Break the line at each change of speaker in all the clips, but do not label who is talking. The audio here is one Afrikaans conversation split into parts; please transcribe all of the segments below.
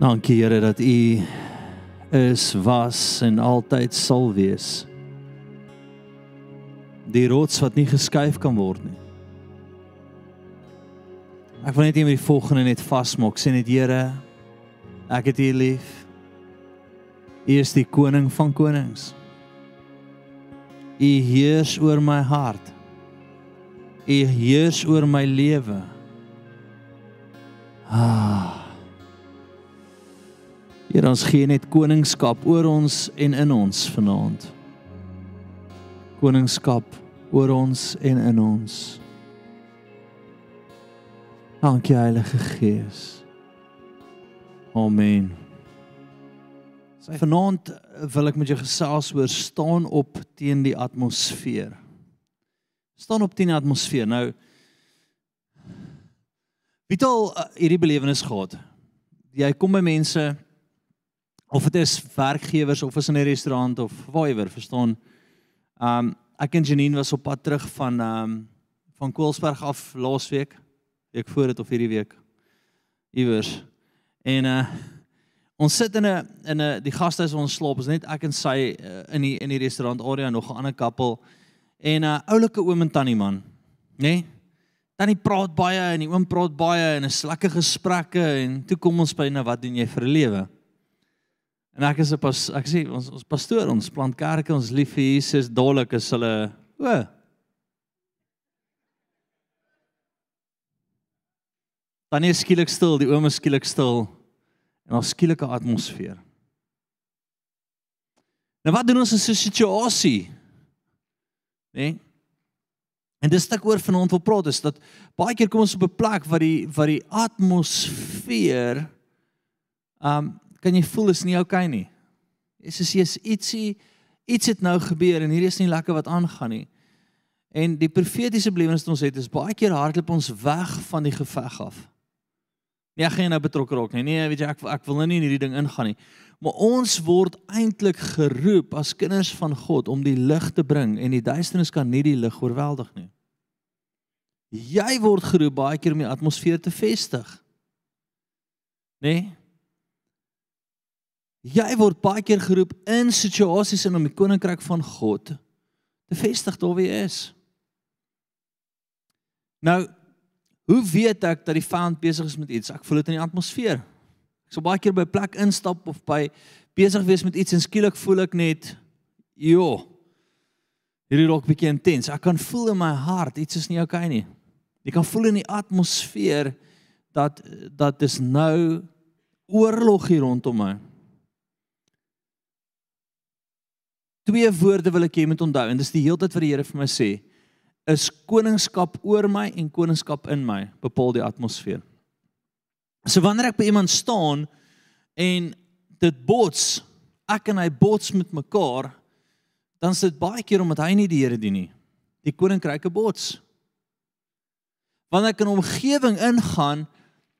Dankie Here dat U is, was en altyd sal wees. Die rots wat nie geskuif kan word nie. Ek wil net net die volgende net vasmaak. Sê net Here, ek het U lief. U is die koning van konings. U heers oor my hart. U heers oor my lewe. Ah. Here ons gee net koningskap oor ons en in ons vanaand. Koningskap oor ons en in ons. Dankie Heilige Gees. Amen. Vanaand wil ek met jou gesels oor staan op teen die atmosfeer. Staan op teen die atmosfeer. Nou Wie het al uh, hierdie belewenis gehad? Jy kom by mense of dit is werkgewers of is in 'n restaurant of waaiewer, verstaan? Um ek en Janine was op pad terug van um van Koelsberg af laasweek. Week voor dit of hierdie week. Iewers. En uh ons sit in 'n in 'n die gastehuis waar ons slaap, is net ek en sy uh, in die in die restaurant area nog 'n ander koppel en 'n uh, oulike oom en tannie man, nê? Nee? Tannie praat baie en die oom praat baie en 'n lekker gesprekke en toe kom ons by nou wat doen jy vir 'n lewe? En ek is 'n pas ek sê ons ons pastoor, ons plant kerke, ons lief vir Jesus, dolik is hulle o. Dan is skielik stil, die oom is skielik stil en ons skielike atmosfeer. Nou wat doen ons in so 'n situasie? Né? Nee? En dis wat ek oor vanaand wil praat is dat baie keer kom ons op 'n plek waar die waar die atmosfeer um kan jy voel is nie oukei okay nie. Jesus sê ietsie iets het nou gebeur en hier is nie lekker wat aangaan nie. En die profetiese belewenis wat ons het is baie keer hardloop ons weg van die geveg af. Nee, ek gaan nou betrokke raak nie. Nee, weet jy ek ek wil nou nie in hierdie ding ingaan nie. Maar ons word eintlik geroep as kinders van God om die lig te bring en die duisternis kan nie die lig oorweldig nie. Jy word geroep baie keer om die atmosfeer te vestig. Nee, Jy word baie keer geroep in situasies in om die koninkryk van God te vestig daar wie is. Nou, hoe weet ek dat die vyand besig is met iets? Ek voel dit in die atmosfeer. Ek sou baie keer by 'n plek instap of by besig wees met iets en skielik voel ek net jo. Hierdie raak bietjie intens. Ek kan voel in my hart iets is nie oukei okay nie. Jy kan voel in die atmosfeer dat dat dis nou oorlog hier rondom my. Twee woorde wil ek hê moet onthou en dis die heeltyd wat die Here vir my sê is koningskap oor my en koningskap in my bepaal die atmosfeer. So wanneer ek by iemand staan en dit bots, ek en hy bots met mekaar, dan is dit baie keer omdat hy nie die Here dien nie. Die koninkryke bots. Wanneer ek in 'n omgewing ingaan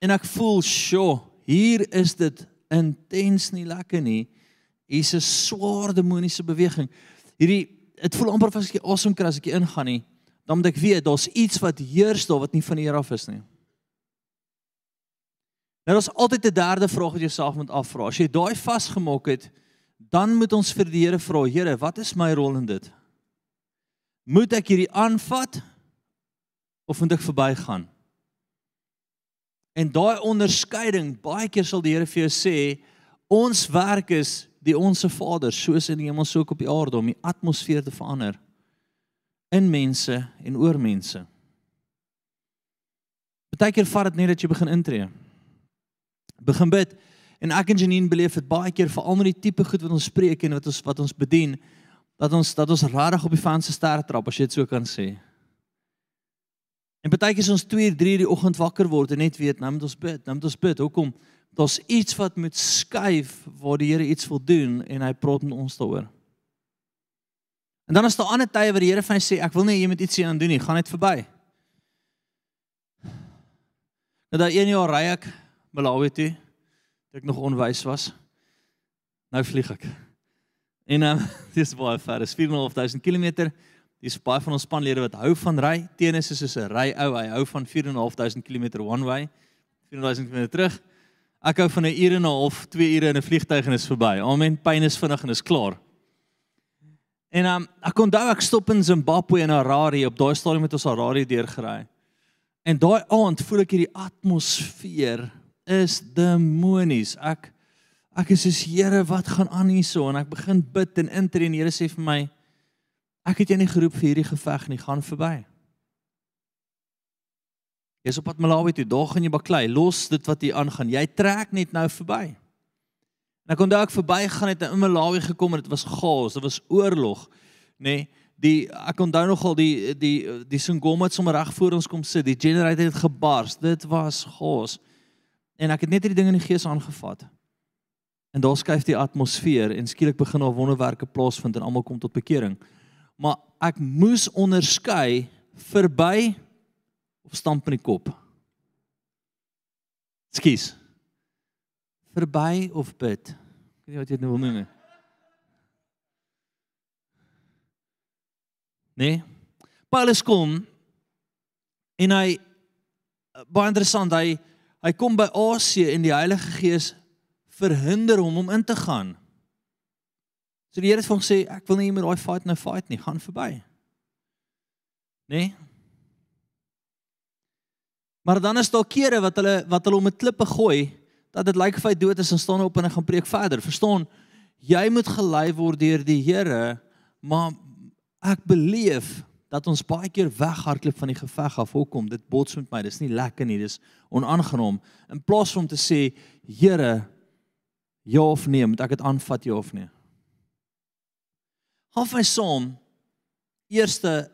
en ek voel, "Sjoe, hier is dit intens nie lekker nie." Hier's 'n swaar demoniese beweging. Hierdie dit voel amper of ek awesome kry as ek ingaan nie. Dan moet ek weet daar's iets wat heers daar wat nie van die Here af is nie. Nou daar's altyd 'n derde vraag wat jy self moet afvra. As jy daai vasgemaak het, dan moet ons vir die Here vra, Here, wat is my rol in dit? Moet ek hierdie aanvat of moet ek verbygaan? En daai onderskeiding, baie keer sal die Here vir jou sê, ons werk is die onsse Vader soos in die hemel so ook op die aarde om die atmosfeer te verander in mense en oor mense. Partykeer vat dit net dat jy begin intree. Begin bid en ek en Janine beleef dit baie keer veral met die tipe goed wat ons spreek en wat ons wat ons bedien dat ons dat ons regtig op die fanse ster trap as jy dit so kan sê. En partykeer is ons 2, 3 die oggend wakker word en net weet nou moet ons bid, nou moet ons bid. Hoekom? Daar's iets wat moet skuif waar die Here iets wil doen en hy praat met ons daaroor. En dan is daar ander tye waar die Here vir my sê ek wil nie jy moet iets hier aan doen nie, gaan net verby. Nou daai een jaar ry ek Malawi toe, toe ek nog onwys was. Nou vlieg ek. En um, dis baie ver, dis 4.500 km. Dis baie van ons spanlede wat hou van ry. Tenis is soos 'n ry ou, hy hou van 4.500 km one way, 4.000 km terug. Ek hou van 'n uur en 'n half, 2 ure in 'n vliegtuig en is verby. Amen. Pyn is vinnig en is klaar. En um, ek onthou ek stop in Zimbabwe in Harare op daai stadium met ons Harare deurgery. En daai aand voel ek hierdie atmosfeer is demonies. Ek ek is soos Here, wat gaan aan hierso? En ek begin bid en intree en Here sê vir my ek het jou nie geroep vir hierdie geveg nie, gaan verby. Jy's op pad Malawi toe, daar gaan jy baklei. Los dit wat hier aangaan. Jy trek net nou verby. En ek onthou ek verby gaan het in Malawi gekom en dit was chaos, dit was oorlog, nê? Nee, die ek onthou nogal die die die Singoma het sommer reg voor ons kom sit. Die generator het gebars. Dit was chaos. En ek het net hierdie ding in die gees aangevat. En daar skuif die atmosfeer en skielik begin al wonderwerke plaasvind en almal kom tot bekering. Maar ek moes onderskei verby of stamp in die kop. Skus. Verby of bid. Ek weet nie wat jy nou wil noem nie. Nee. Paulus kom en hy baie interessant, hy hy kom by Asie en die Heilige Gees verhinder hom om in te gaan. So die Here het vir hom gesê ek wil nie meer daai fight nou fight nie, gaan verby. Nee. Maar dan is daar kere wat hulle wat hulle om 'n klippe gooi dat dit lyk of hy dood is en staan op en hy gaan preek verder. Verstaan? Jy moet gelei word deur die Here, maar ek beleef dat ons baie keer weghardloop van die geveg af. Hoekom? Dit bots met my. Dis nie lekker nie. Dis onaangenaam. In plaas van om te sê, Here, ja of nee, moet ek dit aanvat ja of nee? Gaan my saam eerste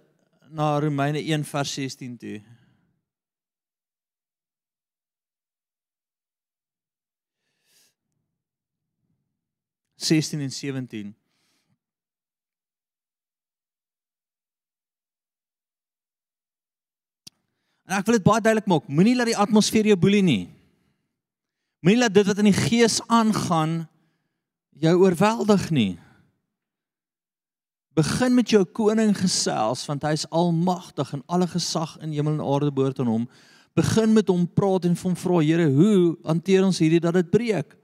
na Romeine 1 vers 16 toe. 16 en 17. En ek wil dit baie duidelik maak, moenie laat die atmosfeer jou boelie nie. Moenie laat dit wat in die gees aangaan jou oorweldig nie. Begin met jou koning gesels want hy is almagtig en alle gesag in hemel en aarde behoort aan hom. Begin met hom praat en hom vra Here, hoe hanteer ons hierdie dat dit breek?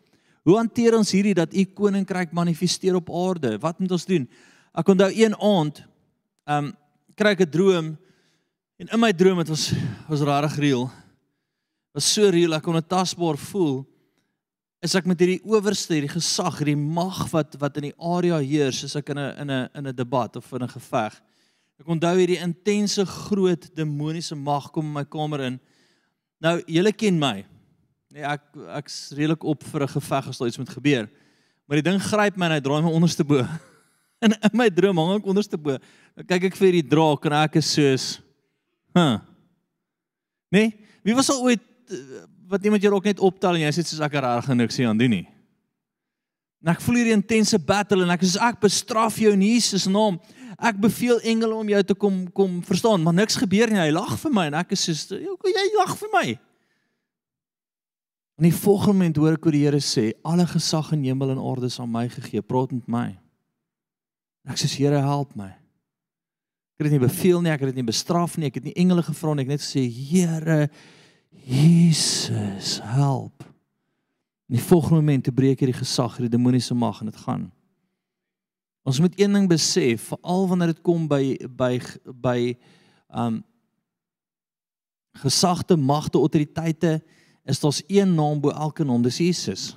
Hoe hanteer ons hierdie dat u koninkryk manifesteer op aarde? Wat moet ons doen? Ek onthou een aand, ehm um, kry ek 'n droom en in my droom het ons was rarig reël. Was so reël ek kon dit tasbaar voel. Is ek met hierdie owerste, hierdie gesag, hierdie mag wat wat in die area heers, is ek in 'n in 'n in 'n debat of in 'n geveg. Ek onthou hierdie intense groot demoniese mag kom in my kamer in. Nou, julle ken my. Nee, ek ek's redelik op vir 'n geveg as iets moet gebeur. Maar die ding gryp my en hy draai my onderste bo. En in my droom hang ek onderste bo. Dan kyk ek vir die draak en ek is soos huh. Nee, wie was al ooit wat iemand jou ook net optel en jy sê soos ek er reg genoeg sien aan doen nie. En ek voel hierdie intense battle en ek sê ek bestraf jou in Jesus naam. Ek beveel engele om jou te kom kom verstaan, maar niks gebeur nie. Hy lag vir my en ek is soos jy lag vir my. In die volgende moment hoor ek hoe die Here sê, alle gesag in hemel en aarde is aan my gegee. Praat met my. Ek sê, Here, help my. Ek het dit nie beveel nie, ek het dit nie bestraf nie, ek het nie engele gevra nie, ek net gesê, Here, Jesus, help. In die volgende moment te breek hierdie gesag, hierdie demoniese mag en dit gaan. Ons moet een ding besef, veral wanneer dit kom by by by um gesagte, magte, autoriteite, is daar een naam bo elke naam, dis Jesus.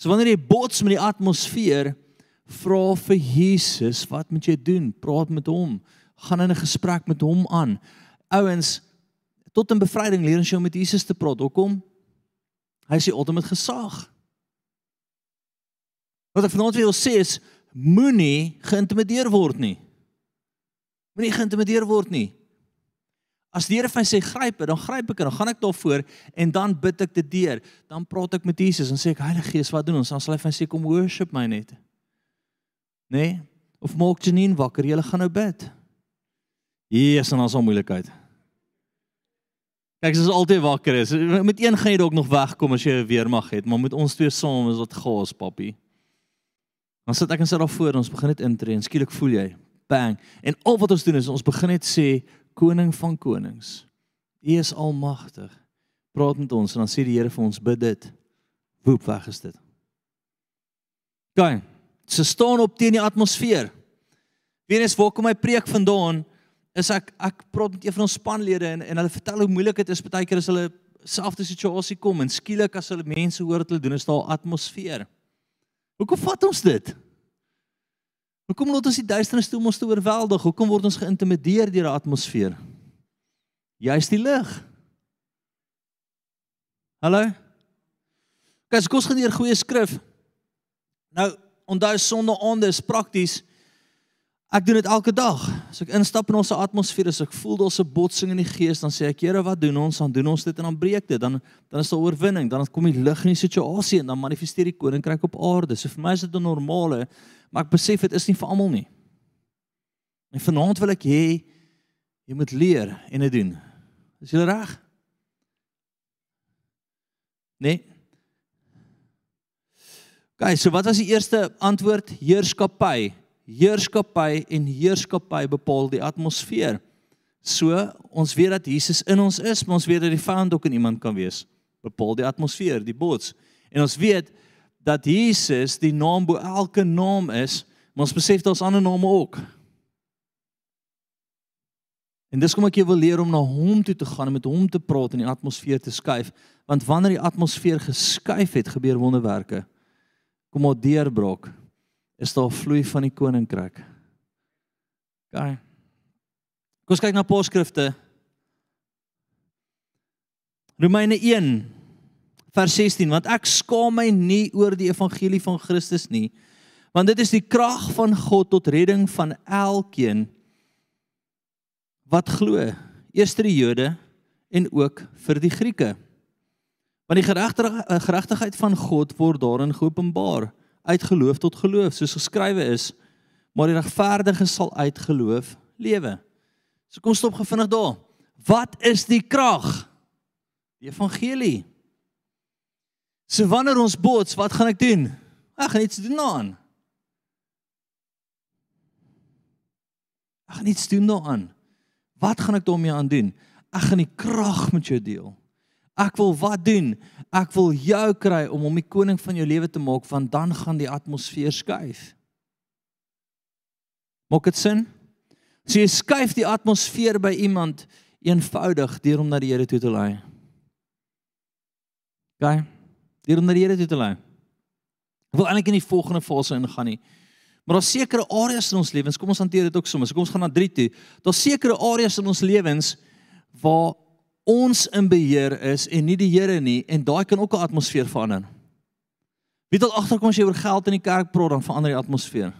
So wanneer jy bots met die atmosfeer, vra vir Jesus, wat moet jy doen? Praat met hom. Gaan in 'n gesprek met hom aan. Ouens, tot in bevryding leer ons jou met Jesus te praat. Hoekom? Hy is die ultimate gesag. Wat ek vanaand wil sê is moenie geïntimideer word nie. Moenie geïntimideer word nie. As die Here vir my sê gryp dit, dan gryp ek en dan gaan ek daarvoor en dan bid ek dit deur. Dan praat ek met Jesus en sê ek Heilige Gees, wat doen ons? Dan sal hy vir my sê kom worship my net. Nee? Of maak Janine wakker, jy gaan nou bid. Jesus, en ons al moeilikheid. Kyk, as ons altyd wakker is, met een gaan jy dalk nog wegkom as jy weer mag het, maar met ons twee saam is dit gaas, papi. Dan sit ek en sit daar voor en ons begin net intree en skielik voel jy bang. En al wat ons doen is ons begin net sê koning van konings. U is almagtig. praat met ons en dan sê die Here vir ons bid dit. Woep weg is dit. Gaan. Se staan op teen die atmosfeer. Weens waar kom my preek vandaan? Is ek ek praat met een van ons spanlede en en hulle vertel hoe moeilik dit is baie keer as hulle selfde situasie kom en skielik as hulle mense hoor wat hulle doen is daar atmosfeer. Hoekom vat ons dit? Hoekom laat ons die duisternis toe om ons te oorweldig? Hoekom word ons geïntimideer deur die atmosfeer? Jy's die lig. Hallo? Kyk, kom ons gaan hier goeie skrif. Nou, onthou sonde aande is prakties. Ek doen dit elke dag. As ek instap in ons atmosfeer, as ek voel daar's 'n botsing in die gees, dan sê ek, Here, wat doen ons? Dan doen ons dit en dan breek dit. Dan dan is daar oorwinning. Dan kom die lig in die situasie en dan manifesteer die koninkryk op aarde. So vir my is dit 'n normale, maar ek besef dit is nie vir almal nie. En vanaand wil ek hê jy moet leer en dit doen. Is jy reg? Nee. Gaan, so wat was die eerste antwoord? Heerskappy. Heerskappy en heerskappy bepaal die atmosfeer. So, ons weet dat Jesus in ons is, maar ons weet dat die vyand ook in iemand kan wees. Bepaal die atmosfeer, die bots. En ons weet dat Jesus die naam bo elke naam is, maar ons besef daar's ander name ook. En dis kom ek jou wil leer om na hom toe te gaan en met hom te praat en die atmosfeer te skuif, want wanneer die atmosfeer geskuif het, gebeur wonderwerke. Kom op deurbrok. Is daar vloei van die koninkryk. OK. Kom ons kyk na poskrifte. Romeine 1 vers 16 want ek skaam my nie oor die evangelie van Christus nie want dit is die krag van God tot redding van elkeen wat glo, eers die Jode en ook vir die Grieke. Want die eh, geregtigheid van God word daarin geopenbaar uit geloof tot geloof, soos geskrywe is, maar die regverdige sal uit geloof lewe. So kom stop gevindig daar. Wat is die krag? Die evangelie. So wanneer ons bots, wat gaan ek doen? Ek gaan iets doen daaraan. Ek gaan iets doen daaraan. Wat gaan ek daarmee aan doen? Ek gaan die krag met jou deel. Ek wil wat doen? Ek wil jou kry om hom die koning van jou lewe te maak want dan gaan die atmosfeer skuif. Maak dit sin? So jy skuif die atmosfeer by iemand eenvoudig deur hom na die Here toe te lei. Gaan. Deur hom na die Here toe te lei. Ek wil eintlik in die volgende fase ingaan nie. Maar daar's sekere areas in ons lewens, kom ons hanteer dit ook sommer. So kom ons gaan na 3 toe. Daar's sekere areas in ons lewens waar ons in beheer is en nie die Here nie en daai kan ook 'n atmosfeer verander. Wie al agterkom as jy oor geld in die kerk praat dan verander die atmosfeer?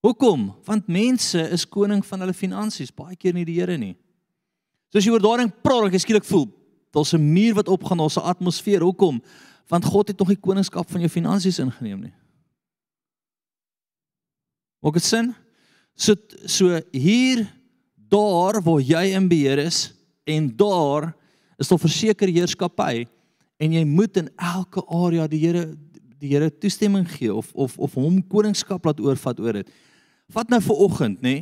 Hoekom? Want mense is koning van hulle finansies, baie keer nie die Here nie. So as jy oor daarin praat, ek skielik voel daar's 'n muur wat opgaan, daar's 'n atmosfeer. Hoekom? Want God het nog die koningskap van jou finansies ingeneem nie. Maak dit sin? So so hier daar waar jy in beheer is en daar is daar verseker heerskappy en jy moet in elke area die Here die Here toestemming gee of of of hom koningskap laat oorvat oor dit. Vat nou vir oggend, nê?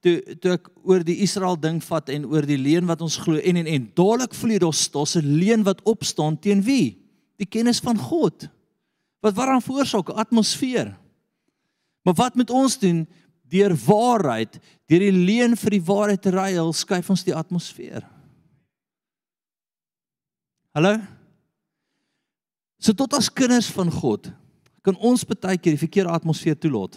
Toe toe ek oor die Israel ding vat en oor die leuen wat ons glo en en en dadelik voel jy daar's daar's 'n leuen wat opstaan teen wie? Die kennis van God. Wat waaraan veroorsaak atmosfeer? Maar wat moet ons doen? Deur waarheid, deur die leuen vir die waarheid te ruil, skuif ons die atmosfeer. Hallo? So tot as kinders van God, kan ons baie keer die verkeerde atmosfeer toelaat.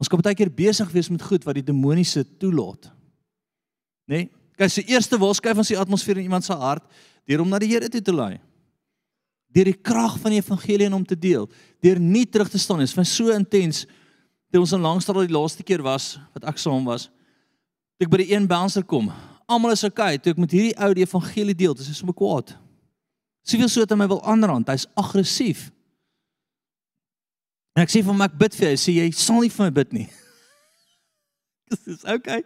Ons kan baie keer besig wees met goed wat die demoniese toelaat. Né? Nee? Kyk, se eerste wil skuif ons die atmosfeer in iemand se hart deur hom na die Here toe te lei deur die krag van die evangelie in hom te deel, deur nie terug te staan nie. Dit was so intens toe ons in Langstraat die laaste keer was wat ek saam was. Toe ek by die een bouncer kom, almal is okay, toe ek met hierdie ou die evangelie deel, dis so kwaad. Soveel so dat hy my wil aanrand, hy's aggressief. En ek sê vir hom ek bid vir jou, sê jy sal nie vir my bid nie. Dis okay.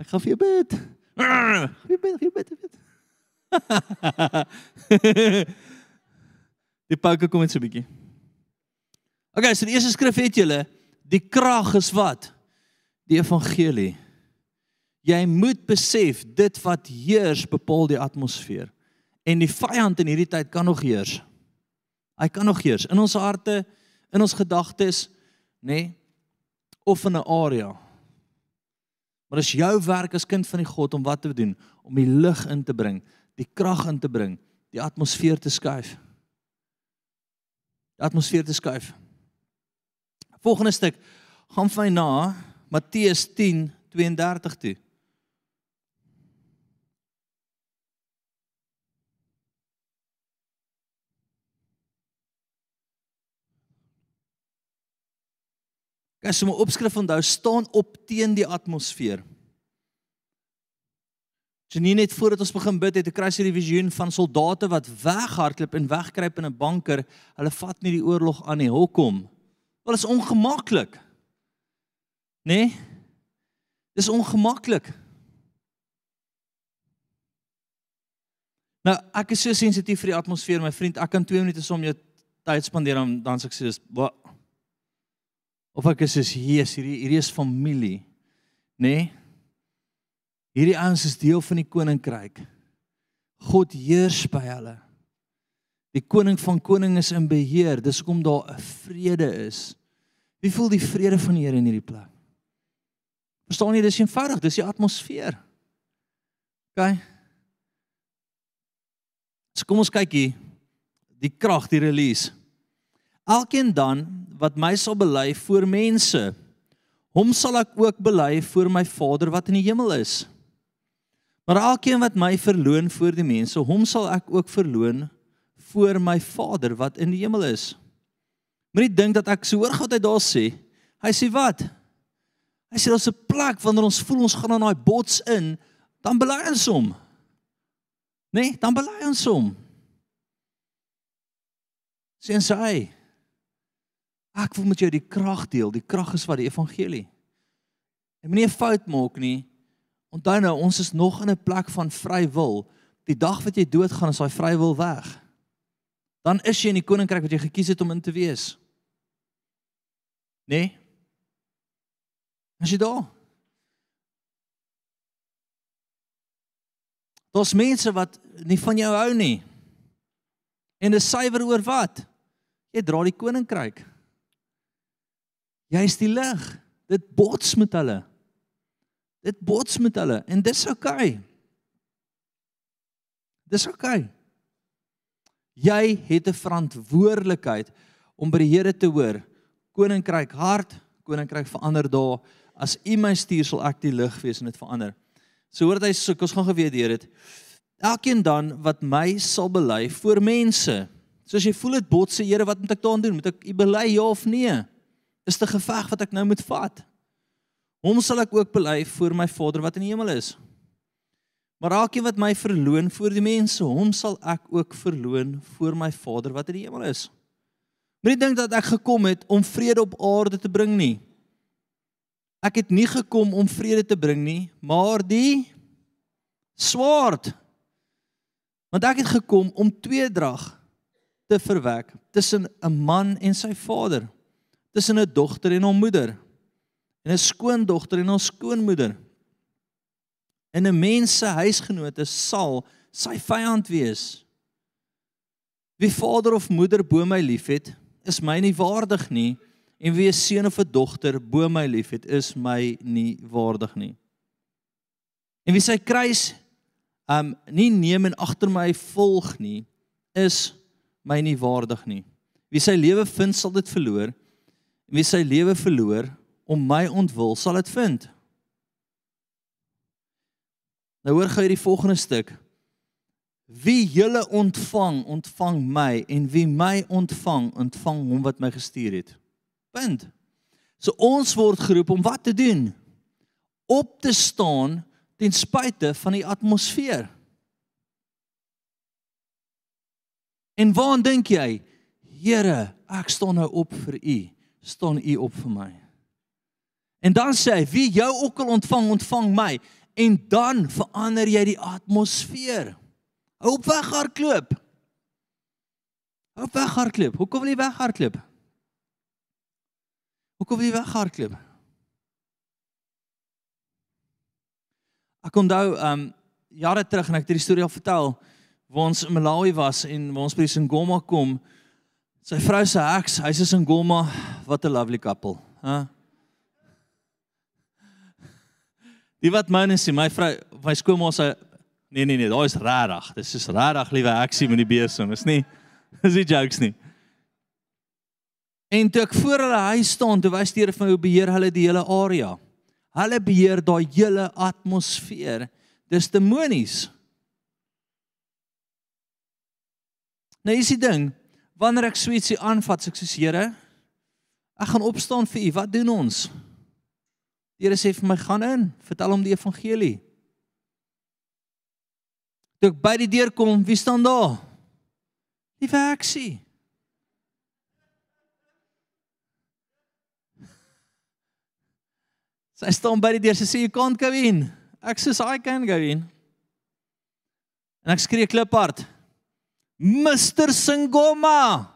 Ek gaan vir jou bid. Jy bid, jy bid, jy bid. Die pauke kom net so 'n bietjie. Okay, so die eerste skrif het julle die krag is wat? Die evangelie. Jy moet besef dit wat heers bepaal die atmosfeer. En die vyand in hierdie tyd kan nog heers. Hy kan nog heers in ons harte, in ons gedagtes, nê? Nee, of in 'n area. Maar dis jou werk as kind van die God om wat te doen? Om die lig in te bring, die krag in te bring, die atmosfeer te skuif. Die atmosfeer te skuif. Volgende stuk gaan vir my na Matteus 10:32 toe. As jy 'n opskrif onthou, staan op teen die atmosfeer. Janine het voordat ons begin bid het 'n kruis hierdie visioen van soldate wat weghardloop en wegkruip in 'n banker. Hulle vat nie die oorlog aan nie. Hoekom? Wel is ongemaklik. Né? Nee? Dis ongemaklik. Nou, ek is so sensitief vir die atmosfeer, my vriend. Ek kan 2 minute som jou tyd spandeer dan dan sê ek sê, "Wat Of ek is soos Jesus, hierdie hierdie is familie, nê? Nee? Hierdie ouens is deel van die koninkryk. God heers by hulle. Die koning van koninge is in beheer. Dis hoekom daar 'n vrede is. Wie voel die vrede van die Here in hierdie plek? Verstaan jy, dis eenvoudig, dis die atmosfeer. OK. So kom ons kyk hier. Die krag, die release. Elkeen dan wat my sal bely voor mense, hom sal ek ook bely voor my Vader wat in die hemel is. Maar elkeen wat my verloon voor die mense, hom sal ek ook verloon voor my Vader wat in die hemel is. Moenie dink dat ek so hoor God hy daar sê. Hy sê wat? Hy sê daar's 'n plek wanneer ons voel ons gaan in daai bots in, dan bely ons hom. Nee, dan bely ons hom. Sien sy? Ek wil met jou die krag deel. Die krag is wat die evangelie. En moenie 'n fout maak nie. Onthou nou, ons is nog in 'n plek van vrywil. Die dag wat jy doodgaan, is daai vrywil weg. Dan is jy in die koninkryk wat jy gekies het om in te wees. Nee? As jy daar. Daar's mense wat nie van jou hou nie. En dis suiwer oor wat? Jy dra die koninkryk. Jy's die lig. Dit bots met hulle. Dit bots met hulle en dis oukei. Okay. Dis oukei. Okay. Jy het 'n verantwoordelikheid om by die Here te hoor. Koninkryk hart, koninkryk verander daar. As U my stuur, sal ek die lig wees en dit verander. So hoor dit hy sê ons gaan geweet deur dit. Elkeen dan wat my sal bely voor mense. So as jy voel dit bots se Here, wat moet ek daan doen? Moet ek U bely ja of nee? is 'n geveg wat ek nou moet vat. Hom sal ek ook bely voor my Vader wat in die hemel is. Maar elkeen wat my verloon voor die mense, hom sal ek ook verloon voor my Vader wat in die hemel is. Moenie dink dat ek gekom het om vrede op aarde te bring nie. Ek het nie gekom om vrede te bring nie, maar die swaard. Want ek het gekom om tweedrag te verwek tussen 'n man en sy vader tussen 'n dogter en haar moeder en 'n skoondogter en haar skoonmoeder. En 'n mens se huisgenote sal sy vyand wees. Wie vader of moeder bo my liefhet, is my nie waardig nie en wie 'n seun of 'n dogter bo my liefhet, is my nie waardig nie. En wie sy kruis um nie neem en agter my volg nie, is my nie waardig nie. Wie sy lewe vind, sal dit verloor wie sy lewe verloor om my ontwil sal dit vind. Nou hoor gou hierdie volgende stuk. Wie julle ontvang, ontvang my en wie my ontvang, ontvang hom wat my gestuur het. Punt. So ons word geroep om wat te doen? Op te staan ten spyte van die atmosfeer. En waar dink jy? Here, ek staan nou op vir u staan u op vir my. En dan sê hy, wie jou ook al ontvang, ontvang my. En dan verander jy die atmosfeer. Hou op weg hardloop. Hou op weg hardloop. Hoekom wil jy weg hardloop? Hoekom wil jy weg hardloop? Ek onthou um jare terug en ek het hierdie storie al vertel waar ons in Malawi was en waar ons by Singoma kom. Sy vrou se heks, hy's in Singoma, wat 'n lovely couple, hè? Huh? Die wat myne sê, my vrou, my skoonma sê nee nee nee, daai is regtig. Dis is regtig liewe heksie met die besem, is nie. Dis nie jokes nie. En toe ek voor hulle huis staan, toe wys die Here vir my hoe beheer hulle die hele area. Hulle beheer daai hele atmosfeer. Dis demonies. Nou is die ding, wanneer ek sweetsie aanvat, sê ek soos Here, ek gaan opstaan vir U. Wat doen ons? Die Here sê vir my, gaan in, vertel hom die evangelie. Toe ek by die deur kom, wie staan daar? Die verksie. Sy staan by die deur, sy sê you can't go in. Ek sê I can go in. En ek skree kliphard. Mr. Singoma.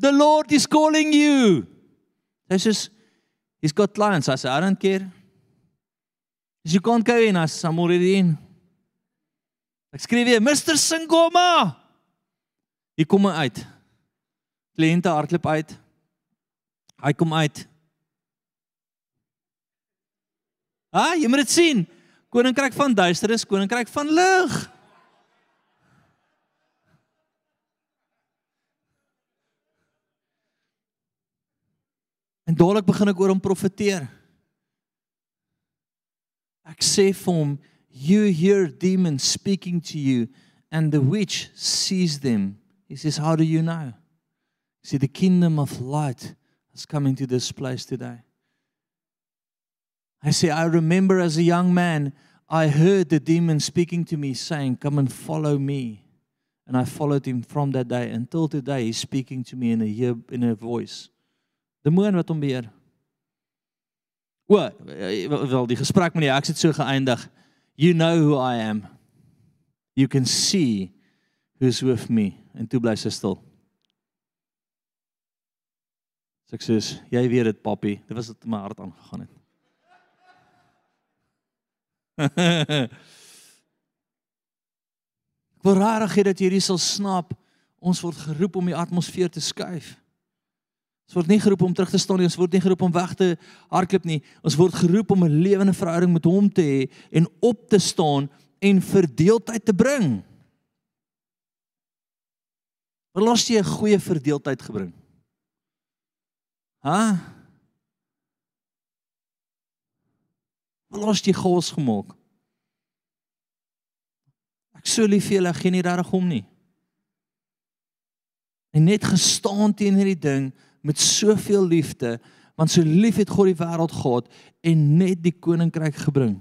The Lord is calling you. Hy sê he's got clients. I say I don't care. As you can't go in, I say I'm already in. Ek skryf weer Mr. Singoma. Hier kom hy uit. Kliënte hardloop uit. Hy kom uit. Ah, jy moet dit sien. Koninkryk van duisternis, koninkryk van lig. En dadelik begin ek oor hom profeteer. Ek sê vir hom, "You hear demons speaking to you and the witch sees them." He says, "How do you know?" See the kingdom of light has come into this place today. I say, I remember as a young man, I heard the demon speaking to me saying, Come and follow me. And I followed him from that day until today. He's speaking to me in a, in a voice. Demoon wat hom beheer. O, wel die gesprek met die heks het so geëindig. You know who I am. You can see who's with me. En toe bly sy stil. Sukses. Jy weet dit, papi. Dit was dit my hart aangegaan het. Ek wil rarig hê dat jy hierdie sal snap. Ons word geroep om die atmosfeer te skuif. Ons word nie geroep om terug te staan nie, ons word nie geroep om weg te hardloop nie. Ons word geroep om 'n lewende verhouding met hom te hê en op te staan en verdeeldheid te bring. Verlos jy 'n goeie verdeeldheid gebring? Ha? Verlos jy chaos gemaak? Ek sou lief vir julle geen regtig om nie. En net gestaan teen hierdie ding met soveel liefde want so lief het God die wêreld gehad en net die koninkryk gebring.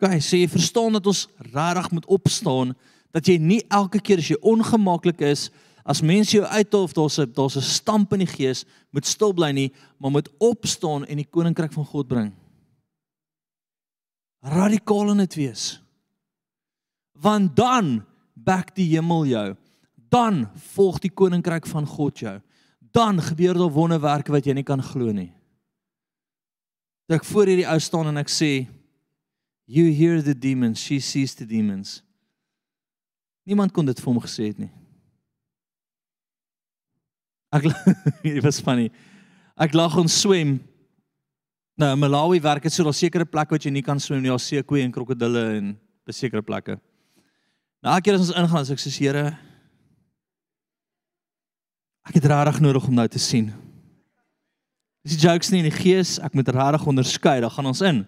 Gaan sê jy verstaan dat ons regtig moet opstaan dat jy nie elke keer as jy ongemaklik is as mense jou uithaal of daar's 'n daar's 'n stamp in die gees moet stil bly nie maar moet opstaan en die koninkryk van God bring. Radikaal in dit wees. Want dan back die hemel jou dan volg die koninkryk van God jou. Dan gebeur daar wonderwerke wat jy nie kan glo nie. Dat ek voor hierdie ou staan en ek sê you hear the demons, she sees the demons. Niemand kon dit vir hom gesê het nie. Ek dit was funny. Ek lag ons swem. Nou in Malawi werk dit so daar sekere plekke wat jy nie kan swem nie, daar seekoeie en krokodille en besekerde plekke. Nou elke keer as ons ingaan, as ek sê Here, Ek het regtig nodig om nou te sien. Dis die jokes nie in die gees, ek moet regtig onderskei, dan gaan ons in.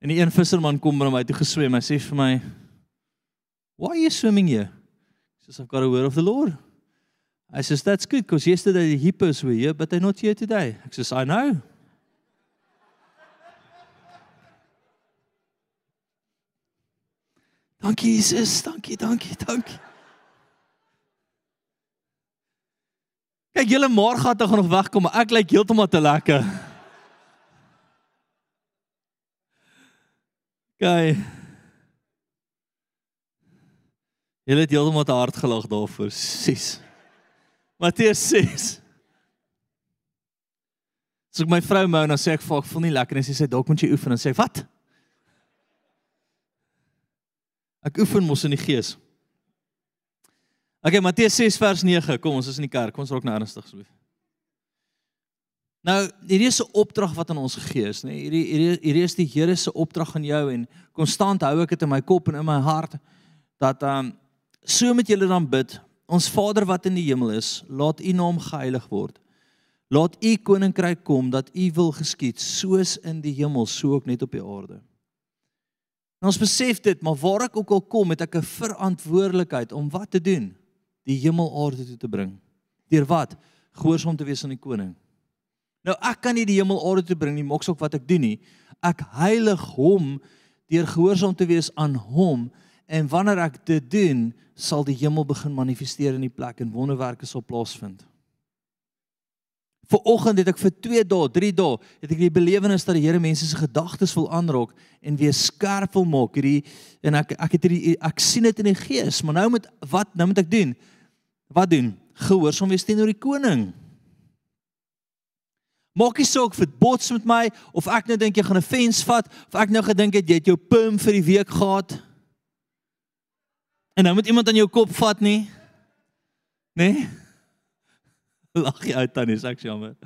En die een visserman kom by my toe geswem, hy sê vir my, "Why are you swimming here?" He says, "I've got a word of the Lord." I says, "That's good because yesterday the hippos were here, but they're not here today." Ek sê, "I know." Dankie Jesus, dankie, dankie, dankie. Kyk, julle maargatte gaan nog wegkom, maar ek lyk heeltemal te lekker. Kyk. Julle het heeltemal te hard gelag daarvoor. 6. Matteus 6. As ek my vrou mou en dan sê ek vir haar ek voel nie lekker en sy sê dalk moet jy oefen en sê ek wat? Ek oefen mos in die gees. Okay, Matteus 6 vers 9. Kom ons is in die kerk. Kom ons raak nou ernstig asseblief. Nou, hierdie is 'n opdrag wat aan ons gegee is, nê? Nee? Hierdie hierdie hierdie is die Here se opdrag aan jou en konstant hou ek dit in my kop en in my hart dat ehm um, so met julle dan bid. Ons Vader wat in die hemel is, laat U naam geheilig word. Laat u koninkryk kom dat u wil geskied soos in die hemel so ook net op die aarde. En ons besef dit, maar waar ek ook al kom, het ek 'n verantwoordelikheid om wat te doen? Die hemel aarde toe te bring. Deur wat? Gehoorsaam te wees aan die koning. Nou ek kan nie die hemel aarde toe bring nie, moks ook wat ek doen nie. Ek heilig hom deur gehoorsaam te wees aan hom en wanneer ek dit doen, sal die hemel begin manifesteer in die plek en wonderwerke sal plaasvind. Vooroggend het ek vir 2 dae, 3 dae, het ek die belewenis dat die Here mense se gedagtes wil aanraak en weer skerp wil maak. Hierdie en ek ek het hierdie ek sien dit in die gees, maar nou moet wat nou moet ek doen? Wat doen? Gehoorsaam wees teenoor die koning. Maak nie saak of dit bots met my of ek nou dink jy gaan 'n fens vat of ek nou gedink het jy het jou pum vir die week gehad. En nou moet iemand aan jou kop vat nie. Nee. Lag jy uit tannie, ek jammer.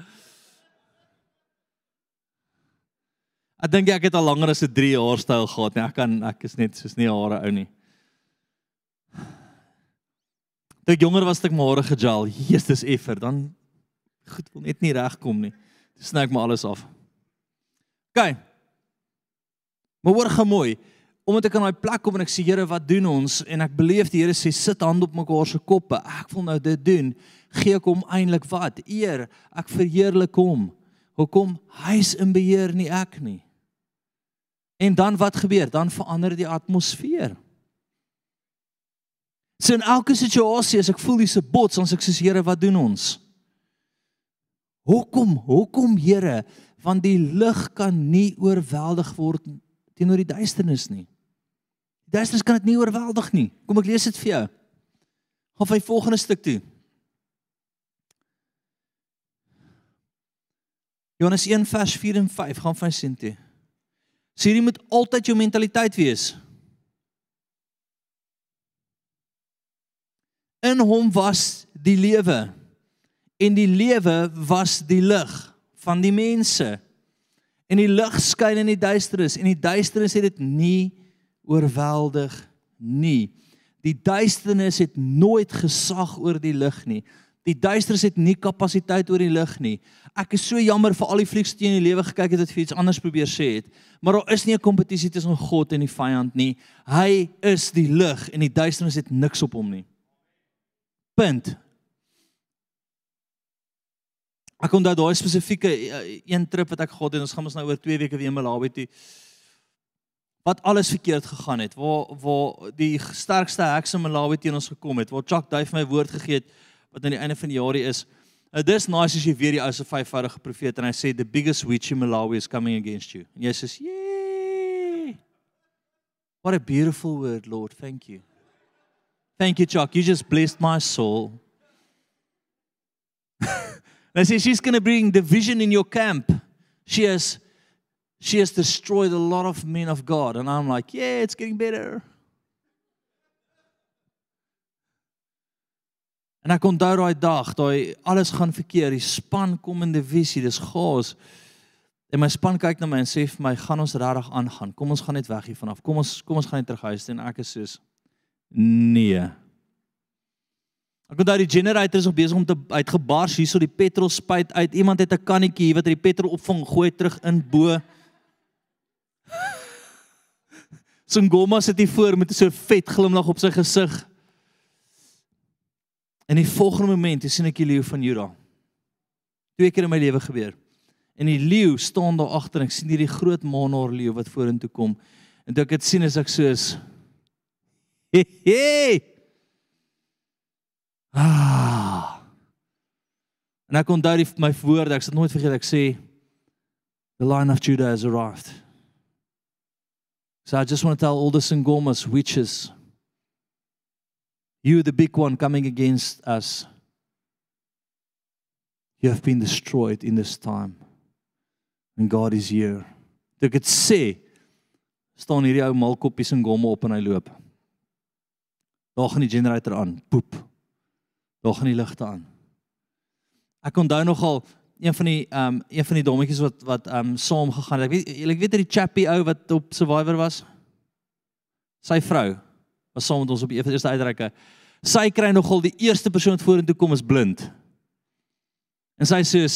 Ek dink ek het al langer as 'n 3 jaar styl gehad, nee, ek kan ek is net soos nie hare ou nie. Toe ek jonger was, het ek my hare gejal. Jesus effer, dan goed wil net nie regkom nie. Dis sny ek maar alles af. OK. Maar hoor gou mooi omdat ek aan daai plek kom en ek sê Here, wat doen ons? En ek beleef die Here sê sit hand op mekaar se koppe. Ek wil nou dit doen. Gee ek hom eintlik wat? Eer. Ek verheerlik hom. Hoekom? Hy's in beheer nie ek nie. En dan wat gebeur? Dan verander die atmosfeer. So in elke situasie as ek voel dis 'n bots, dan sê ek soos Here, wat doen ons? Hoekom? Hoekom Here? Want die lig kan nie oorweldig word teenoor die duisternis nie. Duisternis kan dit nie oorweldig nie. Kom ek lees dit vir jou. Gaan vir die volgende stuk toe. Johannes 1 vers 4 en 5 gaan van sien toe. Sê so jy moet altyd jou mentaliteit wees. In hom was die lewe en die lewe was die lig van die mense. En die lig skyn in die duisternis en die duisternis het dit nie oorweldig nie. Die duisternis het nooit gesag oor die lig nie. Die duisternis het nie kapasiteit oor die lig nie. Ek is so jammer vir al die flieks in die lewe gekyk het wat vir iets anders probeer sê het, maar daar is nie 'n kompetisie tussen God en die vyand nie. Hy is die lig en die duisternis het niks op hom nie. Punt. Ek onthou daai spesifieke eh, een trip wat ek gehad het, ons gaan ons nou oor 2 weke weer in Malawi toe wat alles verkeerd gegaan het, waar waar die sterkste heks in Malawi teen ons gekom het, waar Chuck Duif my woord gegee het wat aan die einde van die jaar is. Uh, dis nice as jy weer die ou se vyfvoudige profeet en hy sê the biggest witch in Malawi is coming against you. En jy sê, "Yay!" What a beautiful word, Lord. Thank you. Thank you, Chuck. You just blessed my soul. They say she's going to bring division in your camp. She has she has destroyed a lot of men of God. And I'm like, yeah, it's getting better. En ek onthou daai dag, daai alles gaan verkeerd. Die span kom in die visie, dis chaos. En my span kyk na my en sê vir my, "Gaan ons regtig aangaan? Kom ons gaan net weg hier vanaf. Kom ons kom ons gaan net terug huis toe." En ek is soos, "Nee." Ek onthou die generator is op besig om te uitgebars hierso die petrol spuit uit. Iemand het 'n kannetjie hier wat hy die petrol opvang, gooi terug in bo. Singoma sit hier voor met so 'n vet glimlag op sy gesig. En die volgende oomblik sien ek die leeu van Juda. Twee keer in my lewe gebeur. En die leeu staan daar agter en ek sien hierdie groot maanhaar leeu wat vorentoe kom. En toe ek dit sien is ek soos. Ah. En ek onthou my woorde, ek sal nooit vergeet ek sê the line of Judah has arrived. So I just want to tell all the Sangomas, witches, you, the big one coming against us, you have been destroyed in this time. And God is here. Toe ek dit sê, staan hierdie ou malkoppies en gomme op en hy loop. Daar gaan die generator aan. Poep. Daar gaan die ligte aan. Ek onthou nogal een van die ehm um, een van die dommetjies wat wat ehm um, saam gegaan het. Ek weet ek weet dat die chappie ou wat op Survivor was. Sy vrou was saam met ons op die eerste uitreike. Sy kry nogal die eerste persoon wat vorentoe kom is blind. En sy sê: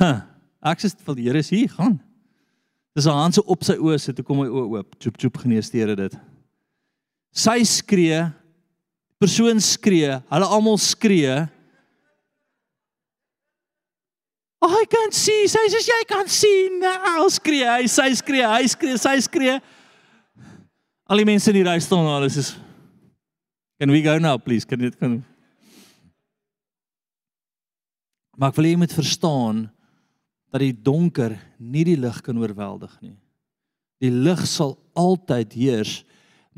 "Huh, ek sê vir die Here is hier, gaan." Dis haar hand so op sy oë sit, toe kom hy oë oop. Chop chop genees die Here dit. Sy skree, persoon skree, hulle almal skree. I can see, sy sê jy kan sien. Nou skree hy, sy skree, hy skree, sy skree. Al die mense in die ry staan, alles is Can we go now please? Kan dit kan Maar ek wil hê jy moet verstaan dat die donker nie die lig kan oorweldig nie. Die lig sal altyd heers,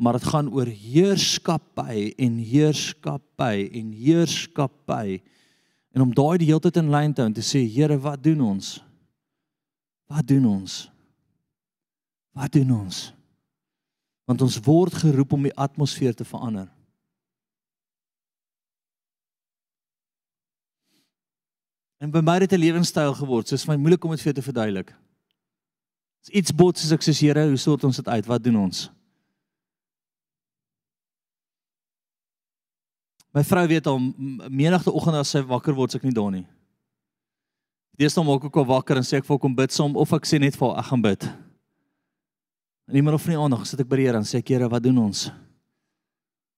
maar dit gaan oor heerskappy en heerskappy en heerskappy. En om daai die hele tyd in lyn te hou en te sê, Here, wat doen ons? Wat doen ons? Wat doen ons? Want ons word geroep om die atmosfeer te verander. En by my het dit 'n lewenstyl geword. So is my moeilik om dit vir jou te verduidelik. As iets bots as ek sê Here, hoe sort ons dit uit? Wat doen ons? My vrou weet al menigte oggende as sy wakker word, ek nie daar nie. Deesdae maak ek ook wakker en sê ek vir kom bid saam of ek sê net vir ek gaan bid. En iemand of nie aandag sit ek by die Here en sê Here, wat doen ons?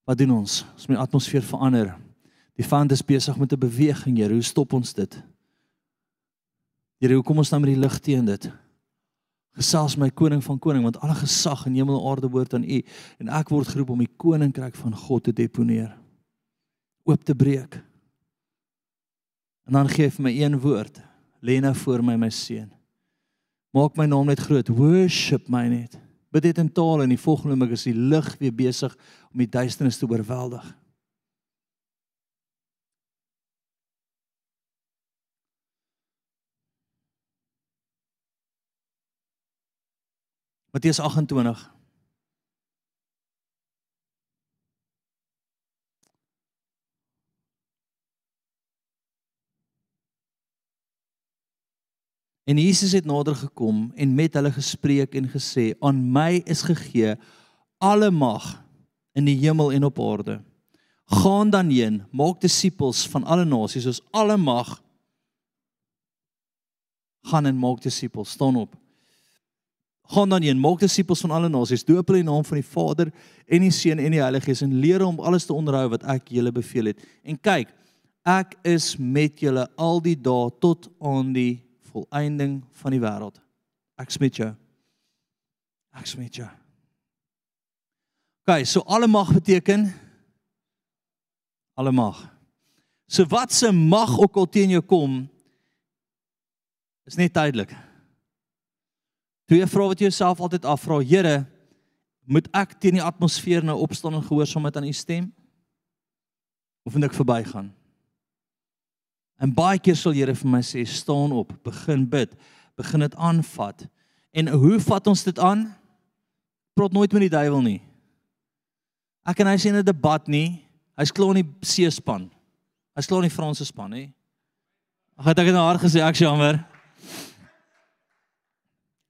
Wat doen ons? Ons moet die atmosfeer verander. Die vyand is besig met 'n beweging, Here. Hoe stop ons dit? Here, hoe kom ons nou met die lig teen dit? Gesels my koning van koning, want alle gesag in hemel en aarde behoort aan U en ek word geroep om die koninkryk van God te deponeer. Oop te breek. En dan gee hy vir my een woord. Lê nou voor my my seun. Maak my naam net groot. Worship my net. Bid dit in taal en die volgende oomblik is die lig weer besig om die duisternis te oorweldig. Matteus 28 En Jesus het nader gekom en met hulle gespreek en gesê: "Aan my is gegee alle mag in die hemel en op aarde. Gaan dan heen, maak disippels van alle nasies, soos alle mag gaan en maak disippels. Staan op gaan dan heen, maak disippels van alle nasies, doop hulle in die naam van die Vader en die Seun en die Heilige Gees en leer hom alles te onderhou wat ek julle beveel het. En kyk, ek is met julle al die dae tot aan die volëinding van die wêreld. Ek is met jou. Ek is met jou. OK, so alle mag beteken alle mag. So wat se mag ook al teen jou kom is net tydelik. Twee vrae wat jy jouself altyd afvra, Here, moet ek teen die atmosfeer nou opstaan en gehoorsaamheid aan U stem? Of moet ek verbygaan? En baie keer sal Here vir my sê, staan op, begin bid, begin dit aanvat. En hoe vat ons dit aan? Praat nooit met die duiwel nie. Ek en hy sien 'n debat nie. Hy's klaar in die seespan. Hy's klaar in die Franse span, hè. Ag, het ek dit nou hard gesê, ek jammer.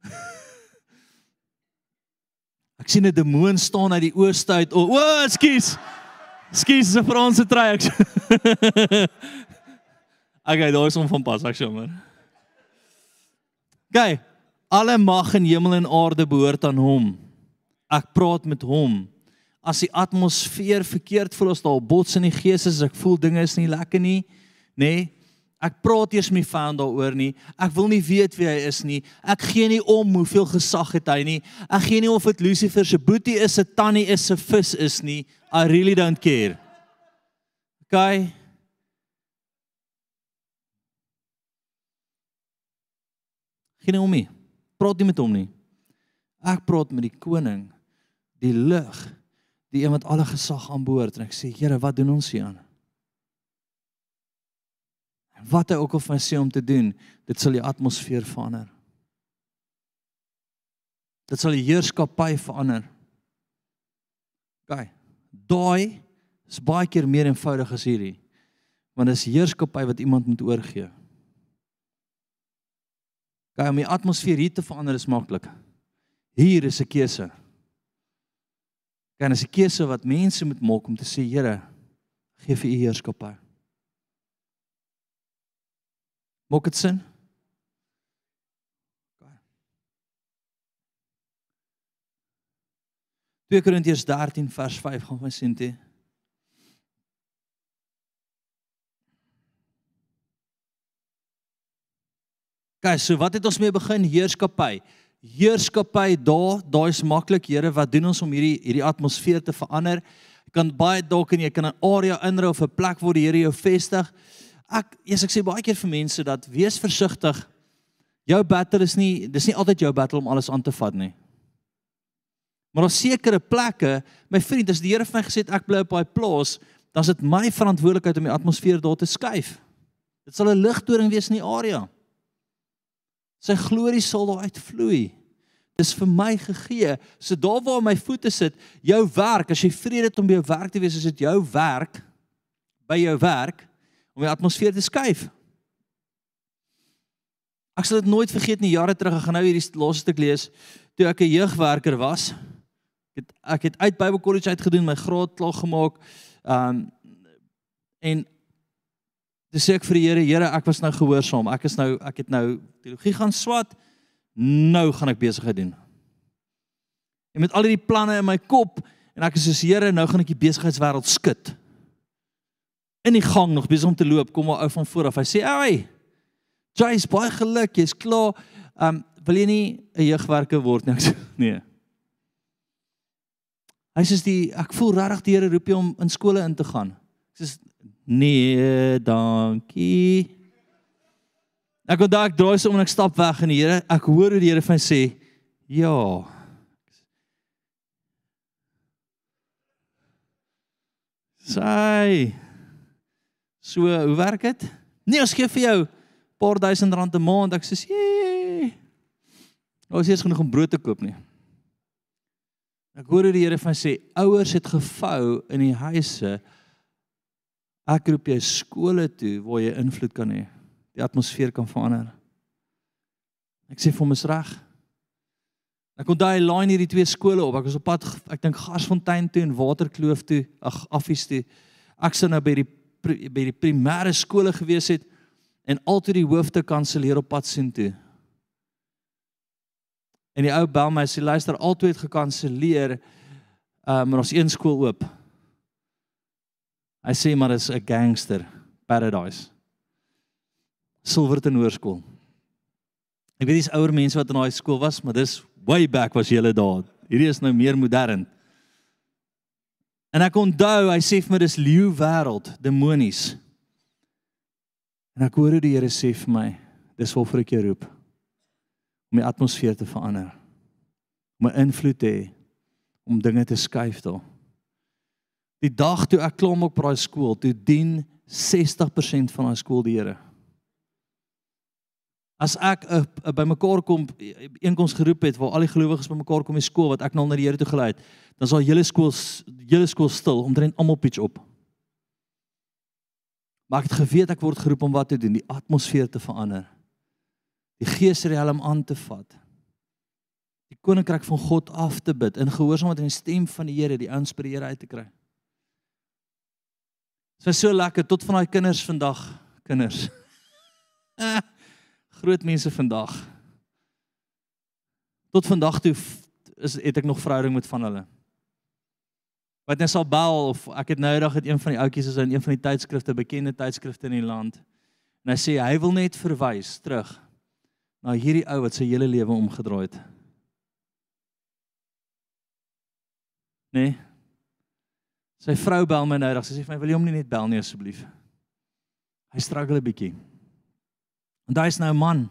Ek sien 'n demoon staan uit die ooste uit. O, oh, ekskuus. Ekskuus, dis 'n Franse trek. okay, daar is hom van pas, ek sommer. Gaan. Alle mag in hemel en aarde behoort aan hom. Ek praat met hom. As die atmosfeer verkeerd voel as daar bots in die gees is, ek voel dinge is nie lekker nie, nê? Nee, Ek praat eers met my vyand daaroor nie. Ek wil nie weet wie hy is nie. Ek gee nie om hoeveel gesag het hy nie. Ek gee nie of dit Lucifer se boetie is, se tannie is, se vis is nie. I really don't care. Okay. Geen om nie. Praat nie met hom nie. Ek praat met die koning, die lig, die een wat alle gesag aanbehoort en ek sê, Here, wat doen ons hier aan? wat hy ook al van sê om te doen, dit sal die atmosfeer verander. Dit sal die heerskappy verander. OK. Daai is baie keer meer eenvoudig as hierdie. Want dis heerskappy wat iemand moet oorgee. OK, om die atmosfeer hier te verander is maklik. Hier is 'n keuse. Kan as 'n keuse wat mense moet maak om te sê, Here, gee vir u heerskappy. Maak dit sin? 2 Korintiërs 13 vers 5 gaan ons sien dit. Gaan so wat het ons mee begin heerskappy? Heerskappy daar, daai is maklik, Here, wat doen ons om hierdie hierdie atmosfeer te verander? Jy kan baie dalk en jy kan 'n area inry of 'n plek waar die Here jou vestig. Ek yes, ek sê baie keer vir mense dat wees versigtig. Jou battle is nie dis nie altyd jou battle om alles aan te vat nie. Maar op sekere plekke, my vriend, as die Here vir my gesê het ek bly op daai plaas, dan is dit my verantwoordelikheid om die atmosfeer daar te skuif. Dit sal 'n ligtoring wees in die area. Sy glorie sal daar uitvloei. Dis vir my gegee. So daar waar my voete sit, jou werk, as jy vrede het om by jou werk te wees, is dit jou werk by jou werk om die atmosfeer te skuif. Ek sal dit nooit vergeet nie jare terug, ek gaan nou hierdie laaste stuk lees, toe ek 'n jeugwerker was. Ek het ek het uit Bible College uit gedoen, my graad klaar gemaak. Um en dis ek vir die Here, Here, ek was nou gehoorsaam. Ek is nou ek het nou teologie gaan swat. Nou gaan ek besigheid doen. En met al hierdie planne in my kop en ek is soos Here, nou gaan ek die besigheidswêreld skud. In die gang nog besig om te loop, kom 'n ou van voor af. Hy sê, "Ag, Joyce, baie geluk, jy's klaar. Um wil jy nie 'n jeugwerker word nie?" Ek sê, "Nee." Hy sê die ek voel regtig die Here roep jou om in skole in te gaan. Ek sê nee, dankie. Ek gou daai ek draai so om en ek stap weg en die Here, ek hoor hoe die Here my sê, ja. Sy. So, hoe werk dit? Nee, ons gee vir jou paar duisend rand 'n maand. Ek sê, "Jee." Ons het genoeg om brood te koop nie. Ek hoor hoe die Here van sê ouers het gevou in die huise. Ek roep jy skole toe waar jy invloed kan hê. Die atmosfeer kan verander. Ek sê vir hom is reg. Ek kon daai line hierdie twee skole op. Ek was op pad ek dink Garsfontein toe en Waterkloof toe, ag Affies toe. Ek sou nou by die by die primêre skole gewees het en altyd die hoofde kanselleer op pad sien toe. En die ou bel my sê luister altyd gekanselleer. Ehm uh, maar ons een skool oop. Hy sê maar dis 'n gangster paradise. Silverton Hoërskool. Ek weet dis ouer mense wat in daai skool was, maar dis way back was julle daar. Hierdie is nou meer modern. En ek onthou, hy sê vir my dis leeu wêreld, demonies. En ek hoor hoe die Here sê vir my, dis waarvoor ek jou roep om die atmosfeer te verander. Om 'n invloed te hê om dinge te skuif daar. Die dag toe ek klom op daai skool, toe dien 60% van daai skool die Here. As ek uh, uh, by mekaar kom eenkoms geroep het waar al die gelowiges by mekaar kom in skool wat ek nou na die Here toe gelei het, dan sal hele skool hele skool stil omtrent almal pitch op. Maar ek het geweet ek word geroep om wat te doen, die atmosfeer te verander die geesriem aan te vat. Die koninkryk van God af te bid in gehoorsaamheid aan die stem van die Here, die inspireer uit te kry. Dit was so lekker tot van daai kinders vandag, kinders. Groot mense vandag. Tot vandag toe is het ek nog verhouding met van hulle. Wat net sal bel of ek het nou eendag het een van die ouetjies is in een van die tydskrifte, bekende tydskrifte in die land. En hy sê hy wil net verwys terug na hierdie ou wat sy hele lewe omgedraai het. Nee. Sy vrou bel my nou, sy sê vir my, "Wil jy hom nie net bel nie asseblief?" Hy struggle 'n bietjie. En daai is nou 'n man.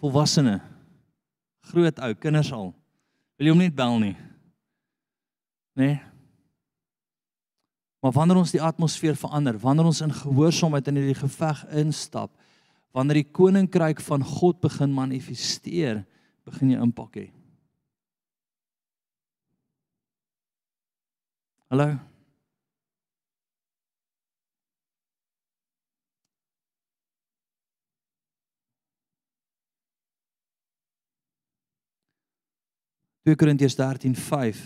Volwassene. Groot ou, kinders al. Wil jy hom net bel nie? Nee. Maar wanneer ons die atmosfeer verander, wanneer ons in gehoorsaamheid in hierdie geveg instap, wanneer die koninkryk van God begin manifesteer, begin jy impak hê. Hallo. Twee Korintiërs 13:5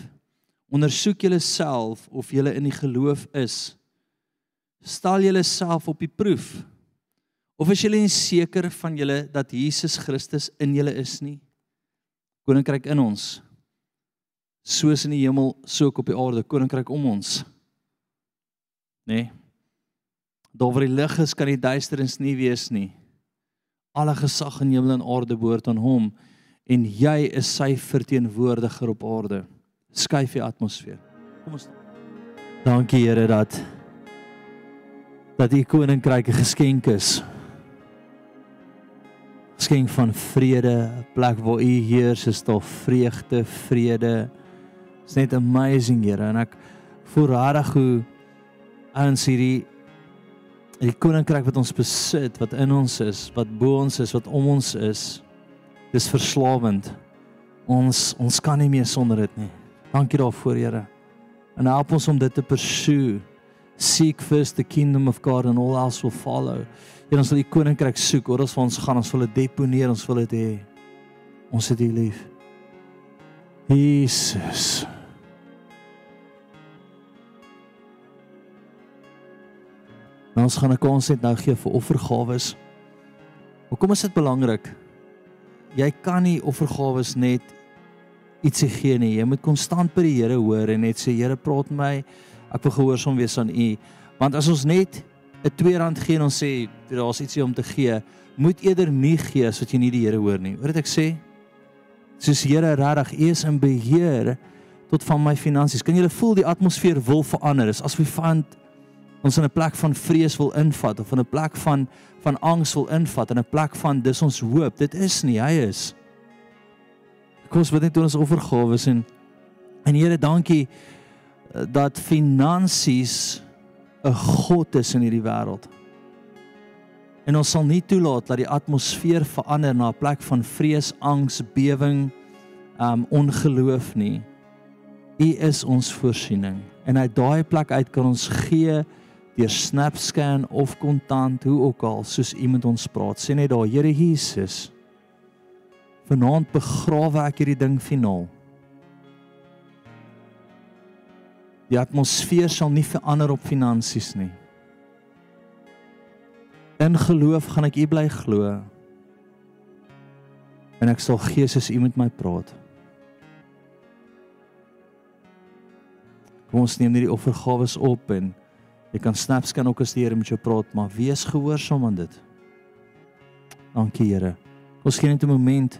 Ondersoek julleself of julle in die geloof is. Stel julleself op die proef. Of is julle seker van julle dat Jesus Christus in julle is nie? Koninkryk in ons. Soos in die hemel, so ook op die aarde, koninkryk om ons. Nê? Nee? Daar waar die lig is, kan die duisternis nie wees nie. Alle gesag in hemel en aarde behoort aan hom en jy is sy verteenwoordiger op aarde. Skuif die atmosfeer. Kom ons. Dankie Here dat dat u koninkryk 'n geskenk is skenk van vrede, 'n plek waar U heers, is daar vreugde, vrede. It's net amazing, Here, en ek voel rarig hoe ons hierdie die koninkryk wat ons besit, wat in ons is, wat bo ons is, wat om ons is, dis verslawend. Ons ons kan nie meer sonder dit nie. Dankie daarvoor, Here. En help ons om dit te pursue. Seek first the kingdom of God and all else will follow. En ons wil die koninkryk soek, oor ons waar ons gaan, ons wil dit deponeer, ons wil dit hê. Ons het U lief. Jesus. Ons gaan 'n kans net nou gee vir offergawes. Hoekom is dit belangrik? Jy kan nie offergawes net ietsie gee nie. Jy moet konstant by die Here hoor en net sê Here, praat met my. Ek wil gehoorsaam wees aan U. Want as ons net 'n R2 gee en ons sê daar's ietsie om te gee, moet eerder nie gee as wat jy nie die Here hoor nie. Hoor wat ek sê? Soos Here regtig, U is in beheer tot van my finansies. Kan jy voel die atmosfeer wil verander? Is as we find ons in 'n plek van vrees wil invat of in 'n plek van van angs wil invat en 'n plek van dis ons hoop. Dit is nie, hy is. Kom ons bid net ons offergawes en en Here, dankie eh, dat finansies 'n God is in hierdie wêreld. En ons sal nie toelaat dat die atmosfeer verander na 'n plek van vrees, angs, bewing, um ongeloof nie. U is ons voorsiening en uit daai plek uit kan ons gee deur SnapScan of kontant, hoe ook al, soos u met ons praat. Sê net daar, Here Jesus. Vanaand begrawe ek hierdie ding finaal. Die atmosfeer sal nie verander op finansies nie. In geloof gaan ek U bly glo. En ek sal gee soos U met my praat. Kom ons neem hierdie offergawes op en jy kan snaps kan ook as die Here met jou praat, maar wees gehoorsaam aan dit. Dankie Here. Ons gee net 'n oomblik.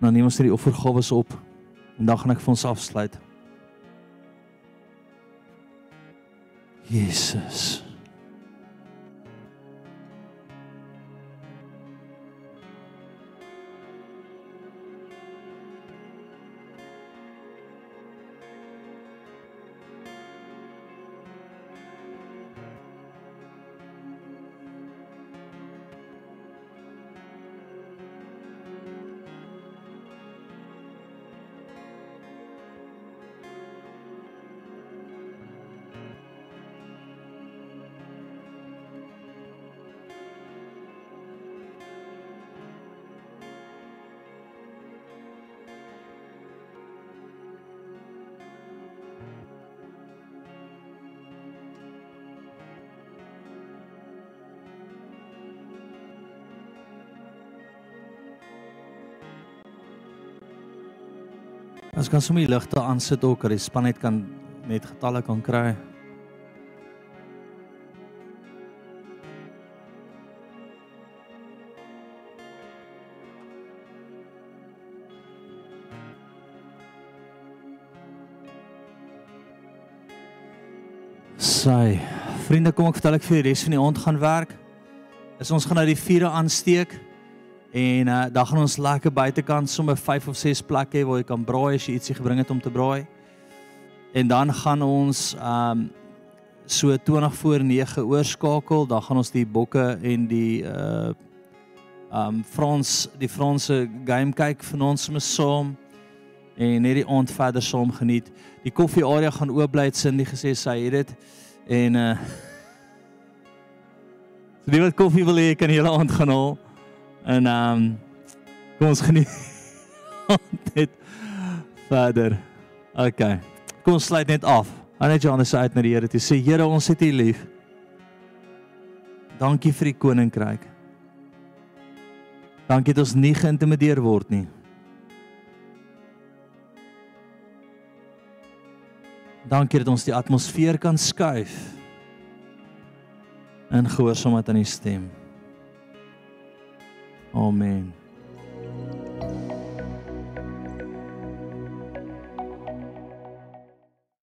Dan neem ons hierdie offergawes op en dan gaan ek vir ons afsluit. Jesus. Ons kan sommer die ligte aansit ook dat die span net kan net getalle kan kry. Sy vriende kom ek vertel ek vir die res van die aand gaan werk. Is ons gaan nou die vure aansteek. En uh, dan gaan ons lekker buitekant sommer 5 of 6 plekke waar jy kan braai as jy ietsie gebring het om te braai. En dan gaan ons um so 20 voor 9 oorskakel, dan gaan ons die bokke en die uh um Frans die Franse game kyk vanaand sommer saam en net die aand verder saam geniet. Die koffie area gaan oop bly het Cindy gesê sy het dit en uh So die wat koffie wil hê kan die hele aand gaan haal. En um kom ons geniet net verder. OK. Kom ons sluit net af. Aan net Johannes uit na die Here toe sê Here ons het U lief. Dankie vir die koninkryk. Dankie dat ons nie geïntimideer word nie. Dankie dat ons die atmosfeer kan skuif in gehoorsaamheid aan U stem. Amen.